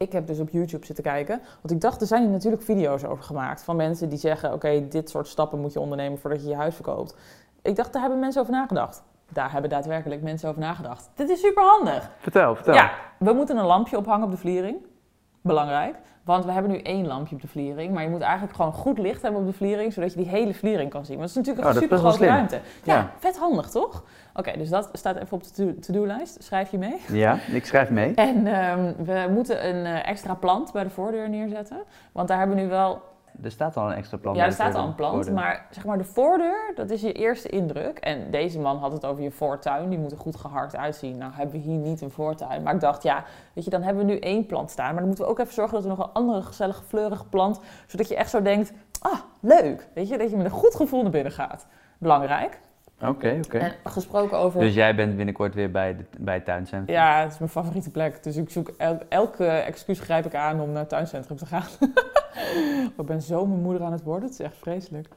A: Ik heb dus op YouTube zitten kijken. Want ik dacht, er zijn hier natuurlijk video's over gemaakt. Van mensen die zeggen, oké, dit soort stappen moet je ondernemen voordat je je huis verkoopt. Ik dacht, daar hebben mensen over nagedacht. Daar hebben daadwerkelijk mensen over nagedacht. Dit is super handig.
B: Vertel, vertel.
A: Ja, we moeten een lampje ophangen op de vliering. Belangrijk. Want we hebben nu één lampje op de vliering. Maar je moet eigenlijk gewoon goed licht hebben op de vliering. Zodat je die hele vliering kan zien. Want het is natuurlijk een
B: oh,
A: super grote ruimte. Ja,
B: ja,
A: vet handig toch? Oké, dus dat staat even op de to-do-lijst. Schrijf je mee?
B: Ja, ik schrijf mee.
A: En um, we moeten een uh, extra plant bij de voordeur neerzetten. Want daar hebben we nu wel...
B: Er staat al een extra plant.
A: Ja, er staat al een plant. Maar zeg maar de voordeur, dat is je eerste indruk. En deze man had het over je voortuin. Die moet er goed gehard uitzien. Nou hebben we hier niet een voortuin. Maar ik dacht, ja, weet je, dan hebben we nu één plant staan. Maar dan moeten we ook even zorgen dat er nog een andere gezellige, fleurige plant... zodat je echt zo denkt, ah, leuk. Weet je, dat je met een goed gevoel naar binnen gaat. Belangrijk.
B: Oké, okay, oké.
A: Okay. Gesproken over...
B: Dus jij bent binnenkort weer bij, de, bij het tuincentrum?
A: Ja, het is mijn favoriete plek. Dus ik zoek el elke excuus grijp ik aan om naar het tuincentrum te gaan. ik ben zo mijn moeder aan het worden. Het is echt vreselijk.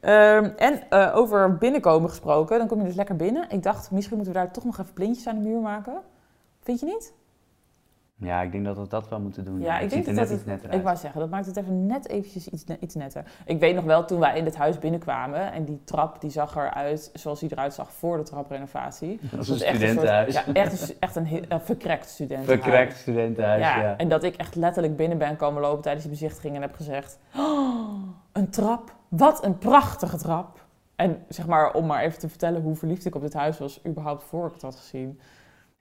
A: Um, en uh, over binnenkomen gesproken, dan kom je dus lekker binnen. Ik dacht, misschien moeten we daar toch nog even plintjes aan de muur maken. Vind je niet?
B: Ja, ik denk dat we dat wel moeten doen.
A: Ja, ik
B: het
A: denk dat
B: net
A: dat
B: iets netter
A: Ik wou zeggen, dat maakt het even net eventjes iets, iets netter. Ik weet nog wel, toen wij in dit huis binnenkwamen en die trap die zag eruit zoals die eruit zag voor de traprenovatie.
B: Dat
A: was
B: een
A: echt
B: studentenhuis.
A: soort- ja, echt, een- echt een, een verkrekt studentenhuis.
B: Verkrekt studentenhuis, ja.
A: Ja, en dat ik echt letterlijk binnen ben komen lopen tijdens die bezichtiging en heb gezegd: "Oh, een trap, wat een prachtige trap. En zeg maar, om maar even te vertellen hoe verliefd ik op dit huis was, überhaupt voor ik het had gezien.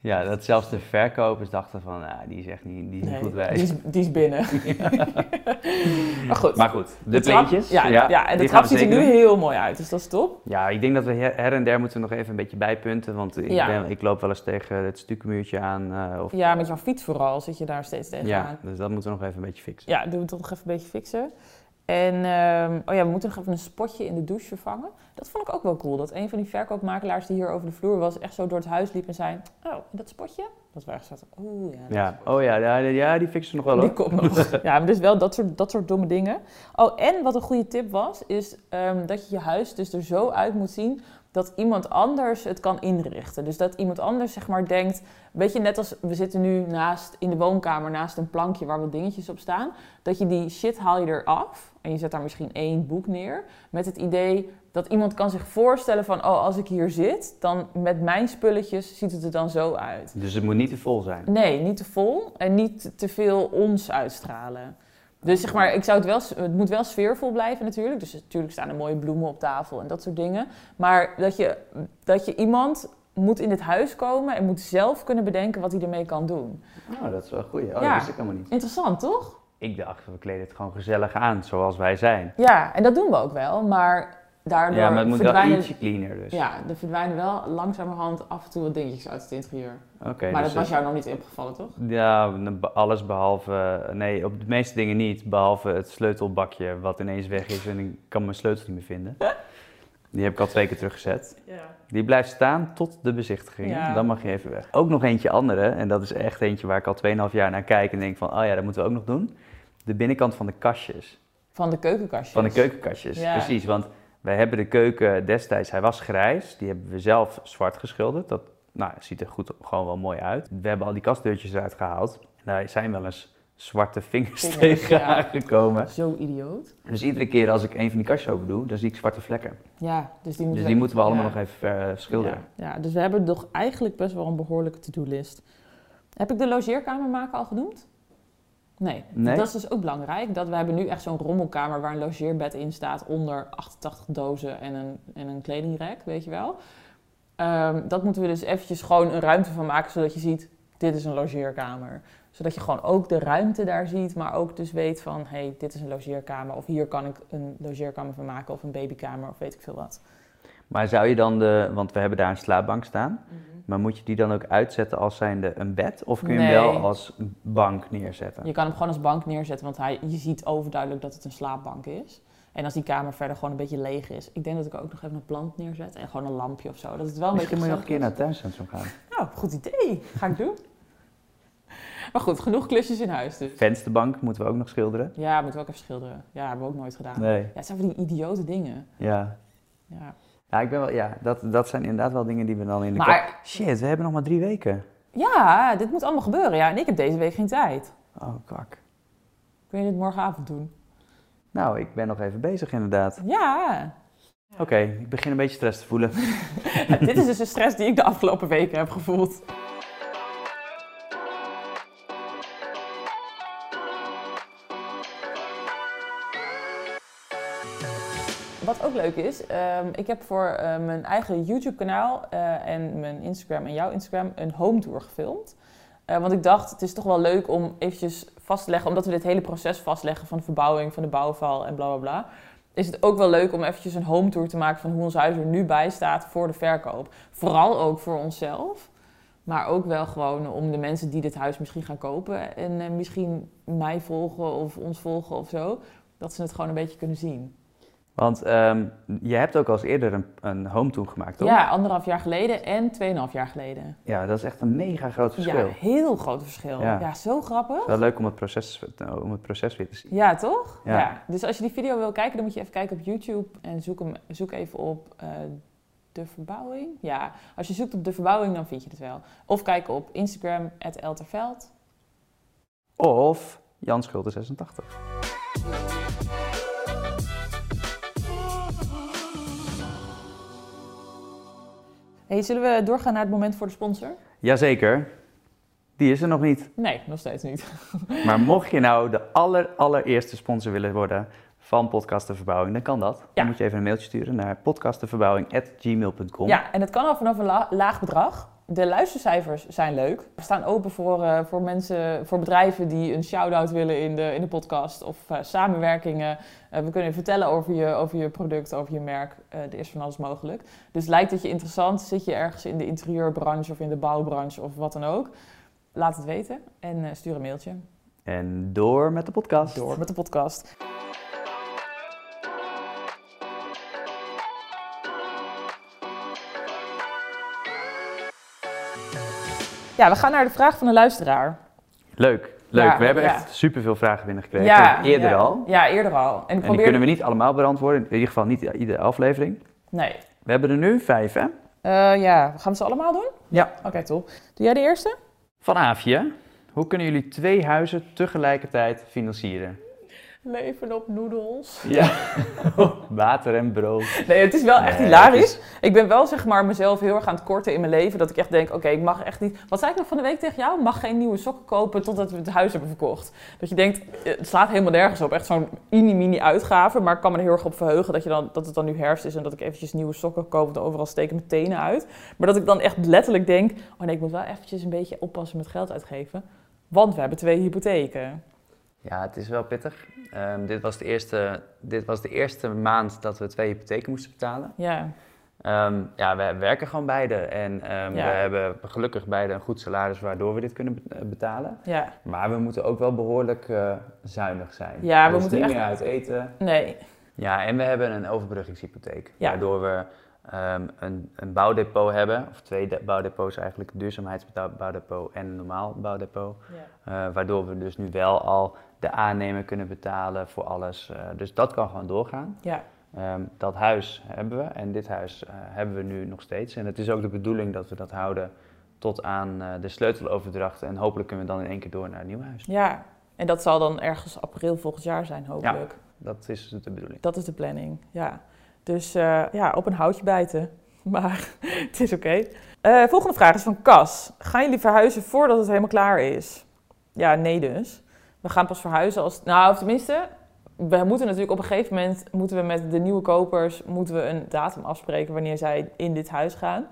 B: Ja, dat zelfs de verkopers dachten van, nou, die is echt niet, die is niet goed wijs.
A: die, is, die is binnen. maar goed.
B: Maar goed, de, plintjes.
A: Ja, ja, en de trap ziet er nu heel mooi uit, dus dat is top.
B: Ja, ik denk dat we her en der moeten nog even een beetje bijpunten. Want ik,
A: Ja.
B: ben, ik loop wel eens tegen het stukmuurtje aan. eh, of,
A: Ja, met jouw fiets vooral zit je daar steeds tegenaan.
B: ja, dus dat moeten we nog even een beetje fixen.
A: Ja, doen we toch nog even een beetje fixen. En ehm, oh ja, we moeten nog even een spotje in de douche vervangen. Dat vond ik ook wel cool. Dat een van die verkoopmakelaars die hier over de vloer was, echt zo door het huis liep en zei: Oh, dat spotje? Dat we echt zaten. Oeh, ja.
B: Ja, oh ja, ja, ja die fixen nog wel
A: Die
B: hoor.
A: komt nog. Ja, maar dus wel dat soort, dat soort domme dingen. Oh, en wat een goede tip was, is ehm, dat je je huis dus er zo uit moet zien dat iemand anders het kan inrichten. Dus dat iemand anders zeg maar denkt, weet je, net als we zitten nu naast in de woonkamer naast een plankje waar wat dingetjes op staan, dat je die shit haal je eraf en je zet daar misschien één boek neer met het idee dat iemand kan zich voorstellen van, oh, als ik hier zit, dan met mijn spulletjes ziet het er dan zo uit.
B: Dus het moet niet te vol zijn.
A: Nee, niet te vol en niet te veel ons uitstralen. Dus zeg maar, ik zou het wel, het moet wel sfeervol blijven natuurlijk. Dus natuurlijk staan er mooie bloemen op tafel en dat soort dingen. Maar dat je, dat je iemand moet in dit huis komen en moet zelf kunnen bedenken wat hij ermee kan doen.
B: Oh, dat is wel goed. Oh,
A: Ja.
B: dat wist ik helemaal niet.
A: Interessant, toch?
B: Ik dacht, we kleden het gewoon gezellig aan, zoals wij zijn.
A: Ja, en dat doen we ook wel. Maar daardoor
B: ja, maar het moet wel
A: verdwijnen...
B: ietsje cleaner dus.
A: Ja, er verdwijnen wel langzamerhand af en toe wat dingetjes uit het interieur.
B: Oké.
A: maar
B: dus
A: dat was jou nog niet opgevallen, toch?
B: Ja, alles behalve... Nee, op de meeste dingen niet. Behalve het sleutelbakje wat ineens weg is en ik kan mijn sleutel niet meer vinden. Die heb ik al twee keer teruggezet.
A: Ja.
B: Die blijft staan tot de bezichtiging.
A: Ja.
B: Dan mag je even weg. Ook nog eentje andere. En dat is echt eentje waar ik al 2,5 jaar naar kijk en denk van... Oh ja, dat moeten we ook nog doen. De binnenkant van de kastjes.
A: Van de keukenkastjes.
B: Van de keukenkastjes,
A: Ja.
B: precies. Want wij hebben de keuken destijds, hij was grijs. Die hebben we zelf zwart geschilderd. Dat nou, ziet er goed, gewoon wel mooi uit. We hebben al die kastdeurtjes eruit gehaald. En daar zijn wel eens zwarte vingers,
A: Vingers,
B: tegen
A: ja.
B: aangekomen.
A: Zo idioot.
B: Dus iedere keer als ik een van die kastjes open doe, dan zie ik zwarte vlekken.
A: Ja, dus die moeten
B: Dus
A: we-
B: die moeten we allemaal
A: ja.
B: nog even eh, schilderen.
A: Ja, ja, dus we hebben toch eigenlijk best wel een behoorlijke to-do-list. Heb ik de logeerkamer maken al genoemd? Nee.
B: Nee?
A: Dat is dus ook belangrijk. Dat we hebben nu echt zo'n rommelkamer waar een logeerbed in staat onder 88 dozen en een, en een kledingrek, weet je wel. Ehm, dat moeten we dus eventjes gewoon een ruimte van maken, zodat je ziet, dit is een logeerkamer. Zodat je gewoon ook de ruimte daar ziet, maar ook dus weet van, hé, hey, dit is een logeerkamer. Of hier kan ik een logeerkamer van maken, of een babykamer, of weet ik veel wat.
B: Maar zou je dan de, want we hebben daar een slaapbank staan, maar moet je die dan ook uitzetten als zijnde een bed? Of kun je
A: Nee.
B: hem wel als bank neerzetten?
A: Je kan hem gewoon als bank neerzetten, want hij, je ziet overduidelijk dat het een slaapbank is. En als die kamer verder gewoon een beetje leeg is. Ik denk dat ik ook nog even een plant neerzet en gewoon een lampje of zo. Dat het wel een
B: Misschien moet je nog
A: beetje
B: een keer naar tuincentrum gaan.
A: is. Nou, goed idee. Ga ik doen. Maar goed, genoeg klusjes in huis dus.
B: Vensterbank moeten we ook nog schilderen.
A: Ja, moeten we ook even schilderen. Ja, hebben we ook nooit gedaan.
B: Nee,
A: Ja, het zijn van die idiote dingen.
B: ja.
A: Ja.
B: Ja, ik ben wel, ja dat, dat zijn inderdaad wel dingen die we dan in de
A: Maar-
B: kast- Shit, we hebben nog maar drie weken.
A: ja, dit moet allemaal gebeuren. Ja, en ik heb deze week geen tijd.
B: Oh, kak.
A: Kun je dit morgenavond doen?
B: Nou, ik ben nog even bezig inderdaad.
A: Ja.
B: Oké, ik begin een beetje stress te voelen.
A: dit is dus de stress die ik de afgelopen weken heb gevoeld. Leuk is, ehm, ik heb voor eh, mijn eigen YouTube-kanaal eh, en mijn Instagram en jouw Instagram een home tour gefilmd. Eh, want ik dacht, het is toch wel leuk om eventjes vast te leggen, omdat we dit hele proces vastleggen van de verbouwing, van de bouwval en bla bla bla. Is het ook wel leuk om eventjes een home tour te maken van hoe ons huis er nu bij staat voor de verkoop. Vooral ook voor onszelf. Maar ook wel gewoon om de mensen die dit huis misschien gaan kopen en misschien mij volgen of ons volgen of zo, dat ze het gewoon een beetje kunnen zien.
B: Want ehm, je hebt ook al eens eerder een, een home tour gemaakt, toch?
A: Ja, anderhalf jaar geleden en tweeënhalf jaar geleden.
B: Ja, dat is echt een mega groot verschil.
A: Ja, heel groot verschil.
B: Ja.
A: Ja, zo grappig.
B: Het is wel leuk om het proces, om het proces weer te zien.
A: Ja, toch?
B: Ja.
A: Ja. Dus als je die video wil kijken, dan moet je even kijken op YouTube en zoek, hem, zoek even op eh, de verbouwing. Ja, als je zoekt op de verbouwing, dan vind je het wel. Of kijk op Instagram, Elterveld.
B: Of Jan Schulte 86.
A: Hey, zullen we doorgaan naar het moment voor de sponsor?
B: Jazeker. Die is er nog niet.
A: Nee, nog steeds niet.
B: Maar mocht je nou de aller, allereerste sponsor willen worden van Podcast de Verbouwing, dan kan dat. Dan moet je even een mailtje sturen naar podcastdeverbouwing.gmail.com.
A: Ja, en het kan al vanaf een la- laag bedrag. De luistercijfers zijn leuk. We staan open voor, eh, voor mensen, voor bedrijven die een shout-out willen in de, in de podcast. Of eh, samenwerkingen. Eh, we kunnen je vertellen over je, over je product, over je merk. Er is van alles mogelijk. Dus lijkt het je interessant? Zit je ergens in de interieurbranche of in de bouwbranche of wat dan ook? Laat het weten en stuur een mailtje.
B: En door met de podcast.
A: Door met de podcast. Ja, we gaan naar de vraag van de luisteraar.
B: Leuk, leuk.
A: Ja,
B: we hebben
A: ja.
B: echt superveel vragen binnengekregen. Eerder
A: ja.
B: al.
A: Ja, eerder al. En
B: die kunnen we niet allemaal beantwoorden. In ieder geval niet iedere aflevering.
A: Nee.
B: We hebben er nu vijf, hè?
A: Eh, ja, gaan we ze allemaal doen?
B: Ja.
A: Oké, top. Doe jij de eerste?
B: Van Aafje. Hoe kunnen jullie twee huizen tegelijkertijd financieren?
A: Leven op noedels.
B: Ja. Water en brood.
A: Nee, het is wel echt
B: Nee,
A: hilarisch. Ik ben wel zeg maar mezelf heel erg aan het korten in mijn leven. Dat ik echt denk, oké, ik mag echt niet... Wat zei ik nog van de week tegen jou? Mag geen nieuwe sokken kopen totdat we het huis hebben verkocht. Dat je denkt, eh, het slaat helemaal nergens op. Echt zo'n mini-mini uitgave. Maar ik kan me er heel erg op verheugen dat, je dan, dat het dan nu herfst is... en dat ik eventjes nieuwe sokken koop. Want overal steken mijn tenen uit. Maar dat ik dan echt letterlijk denk... oh nee, ik moet wel eventjes een beetje oppassen met geld uitgeven. Want we hebben twee hypotheken.
B: Ja, het is wel pittig. Ehm, dit, was de eerste, dit was de eerste maand dat we twee hypotheken moesten betalen.
A: Ja,
B: Ehm, ja, we werken gewoon beide. En ehm,
A: Ja.
B: we hebben gelukkig beide een goed salaris waardoor we dit kunnen eh, betalen.
A: ja.
B: Maar we moeten ook wel behoorlijk eh, zuinig zijn.
A: Ja, we
B: dus
A: moeten
B: niet
A: echt-
B: meer uit eten.
A: Nee,
B: Ja, en we hebben een overbruggingshypotheek.
A: Ja.
B: Waardoor we een, een bouwdepot hebben. Of twee de- bouwdepots eigenlijk. Een duurzaamheidsbouwdepot en een normaal bouwdepot.
A: ja.
B: Eh, waardoor we dus nu wel al de aannemer kunnen betalen voor alles. Eh, dus dat kan gewoon doorgaan.
A: ja.
B: Ehm, dat huis hebben we en dit huis eh, hebben we nu nog steeds. En het is ook de bedoeling dat we dat houden tot aan eh, de sleuteloverdracht. En hopelijk kunnen we dan in één keer door naar een nieuw huis.
A: Ja, en dat zal dan ergens april volgend jaar zijn, hopelijk.
B: Dat is de bedoeling.
A: Dat is de planning, ja. Dus ja, op een houtje bijten. Maar het is oké. Volgende vraag is van Cas. Gaan jullie verhuizen voordat het helemaal klaar is? Ja, nee dus. We gaan pas verhuizen als... Nou, of tenminste, we moeten natuurlijk op een gegeven moment... moeten we met de nieuwe kopers moeten we een datum afspreken... wanneer zij in dit huis gaan.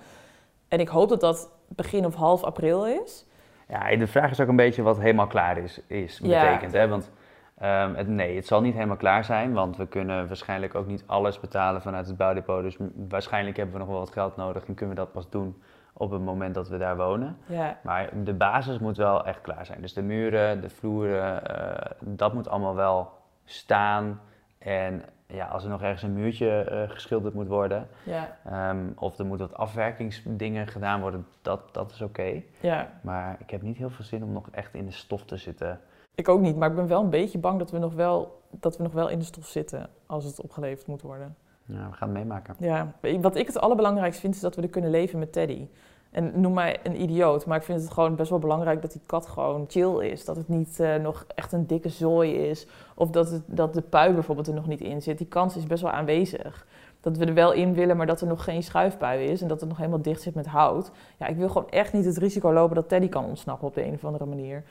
A: En ik hoop dat dat begin of half april is.
B: Ja, de vraag is ook een beetje wat helemaal klaar is, is
A: Ja.
B: betekent. Hè? Want ehm, het, nee, het zal niet helemaal klaar zijn, want we kunnen waarschijnlijk ook niet alles betalen vanuit het bouwdepot. Dus waarschijnlijk hebben we nog wel wat geld nodig en kunnen we dat pas doen op het moment dat we daar wonen.
A: Ja,
B: Maar de basis moet wel echt klaar zijn. Dus de muren, de vloeren, eh, dat moet allemaal wel staan. En ja, als er nog ergens een muurtje eh, geschilderd moet worden,
A: ja,
B: ehm, of er moet wat afwerkingsdingen gedaan worden, dat, dat is oké.
A: ja.
B: Maar ik heb niet heel veel zin om nog echt in de stof te zitten.
A: Ik ook niet, maar ik ben wel een beetje bang dat we nog wel, dat we nog wel in de stof zitten als het opgeleverd moet worden.
B: Ja, we gaan het meemaken.
A: Ja, wat ik het allerbelangrijkste vind is dat we er kunnen leven met Teddy. En noem mij een idioot, maar ik vind het gewoon best wel belangrijk dat die kat gewoon chill is. Dat het niet eh, nog echt een dikke zooi is. Of dat, het, dat de pui bijvoorbeeld er nog niet in zit. Die kans is best wel aanwezig. Dat we er wel in willen, maar dat er nog geen schuifpui is. En dat het nog helemaal dicht zit met hout. Ja, ik wil gewoon echt niet het risico lopen dat Teddy kan ontsnappen op de een of andere manier.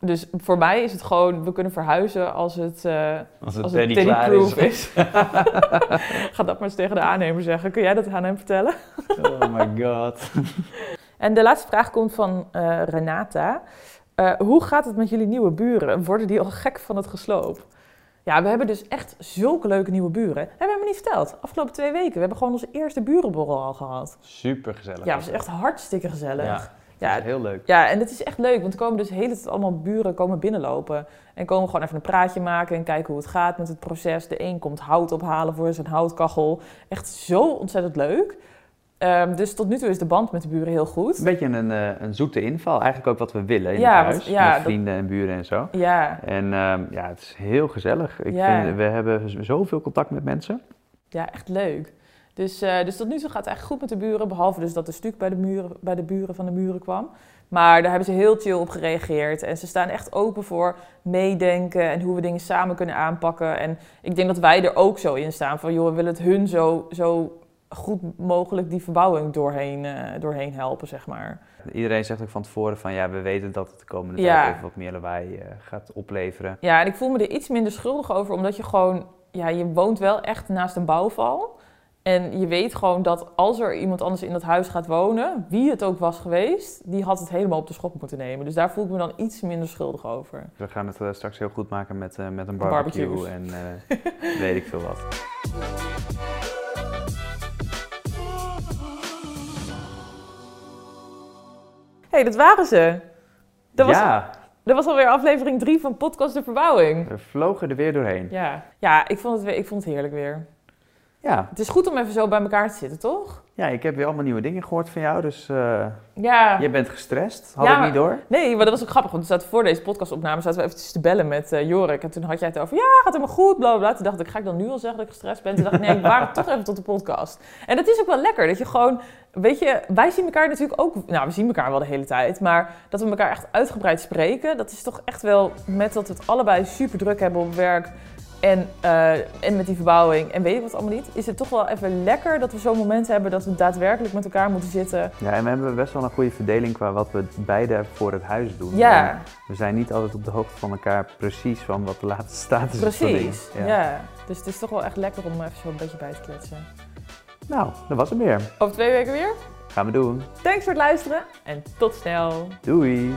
A: Dus voor mij is het gewoon, we kunnen verhuizen als het, eh,
B: Als het
A: als
B: Teddy
A: het
B: klaar
A: Teddy-proof
B: is.
A: is. Ga dat maar eens tegen de aannemer zeggen. Kun jij dat aan hem vertellen?
B: Oh my god.
A: En de laatste vraag komt van eh, Renata. Eh, hoe gaat het met jullie nieuwe buren? Worden die al gek van het gesloop? Ja, we hebben dus echt zulke leuke nieuwe buren. Dat hebben we niet verteld. Afgelopen twee weken. We hebben gewoon onze eerste burenborrel al gehad.
B: Super gezellig.
A: Ja, het was echt hartstikke gezellig.
B: Ja,
A: Ja,
B: heel leuk.
A: ja, en het is echt leuk, want er komen dus de hele tijd allemaal buren komen binnenlopen. En komen gewoon even een praatje maken en kijken hoe het gaat met het proces. De een komt hout ophalen voor zijn houtkachel. Echt zo ontzettend leuk. Ehm, dus tot nu toe is de band met de buren heel goed.
B: Een beetje een, eh, een zoete inval. Eigenlijk ook wat we willen in
A: Ja,
B: het huis.
A: ja,
B: met
A: dat-
B: vrienden en buren en zo.
A: Ja,
B: En ehm, ja, het is heel gezellig. Ik
A: Ja.
B: vind, we hebben zoveel contact met mensen.
A: ja, echt leuk. Dus, eh, dus tot nu toe gaat het eigenlijk goed met de buren. Behalve dus dat de stuk bij de, muren, bij de buren van de muren kwam. Maar daar hebben ze heel chill op gereageerd. En ze staan echt open voor meedenken en hoe we dingen samen kunnen aanpakken. En ik denk dat wij er ook zo in staan van... joh, we willen het hun zo, zo goed mogelijk die verbouwing doorheen, eh, doorheen helpen, zeg maar.
B: Iedereen zegt ook van tevoren van ja, we weten dat het de komende
A: Ja.
B: tijd even wat meer lawaai eh, gaat opleveren.
A: Ja, en ik voel me er iets minder schuldig over, omdat je gewoon... Ja, je woont wel echt naast een bouwval. En je weet gewoon dat als er iemand anders in dat huis gaat wonen, wie het ook was geweest, die had het helemaal op de schop moeten nemen. Dus daar voel ik me dan iets minder schuldig over.
B: We gaan het eh, straks heel goed maken met, eh, met een barbecue
A: Barbecues.
B: en eh, weet ik veel wat.
A: hey, dat waren ze. Dat was,
B: ja,
A: dat was alweer aflevering 3 van Podcast De Verbouwing.
B: we vlogen er weer doorheen.
A: Ja, ja ik, vond het, ik vond het heerlijk weer.
B: Ja.
A: Het is goed om even zo bij elkaar te zitten, toch?
B: ja, ik heb weer allemaal nieuwe dingen gehoord van jou, dus eh
A: Ja.
B: jij bent gestrest. Had
A: Ja,
B: ik niet door?
A: Nee, maar dat was ook grappig. Want we zaten voor deze podcastopname zaten we eventjes te bellen met eh, Jorik. En toen had jij het over, ja, gaat helemaal goed, bla bla, bla. Toen dacht ik, ga ik dan nu al zeggen dat ik gestrest ben? Toen dacht ik, nee, ik wacht toch even tot de podcast. En dat is ook wel lekker, dat je gewoon, weet je, wij zien elkaar natuurlijk ook, nou, we zien elkaar wel de hele tijd. Maar dat we elkaar echt uitgebreid spreken, dat is toch echt wel, met dat we het allebei super druk hebben op werk... En, eh, en met die verbouwing en weet ik wat allemaal niet, is het toch wel even lekker dat we zo'n moment hebben dat we daadwerkelijk met elkaar moeten zitten.
B: Ja, en we hebben best wel een goede verdeling qua wat we beide voor het huis doen.
A: Ja,
B: En We zijn niet altijd op de hoogte van elkaar precies van wat de laatste status is.
A: Precies, ja. Dus het is toch wel echt lekker om even zo een beetje bij te kletsen.
B: Nou, dat was het weer.
A: Over twee weken weer.
B: Gaan we doen.
A: Thanks voor het luisteren en tot snel.
B: Doei!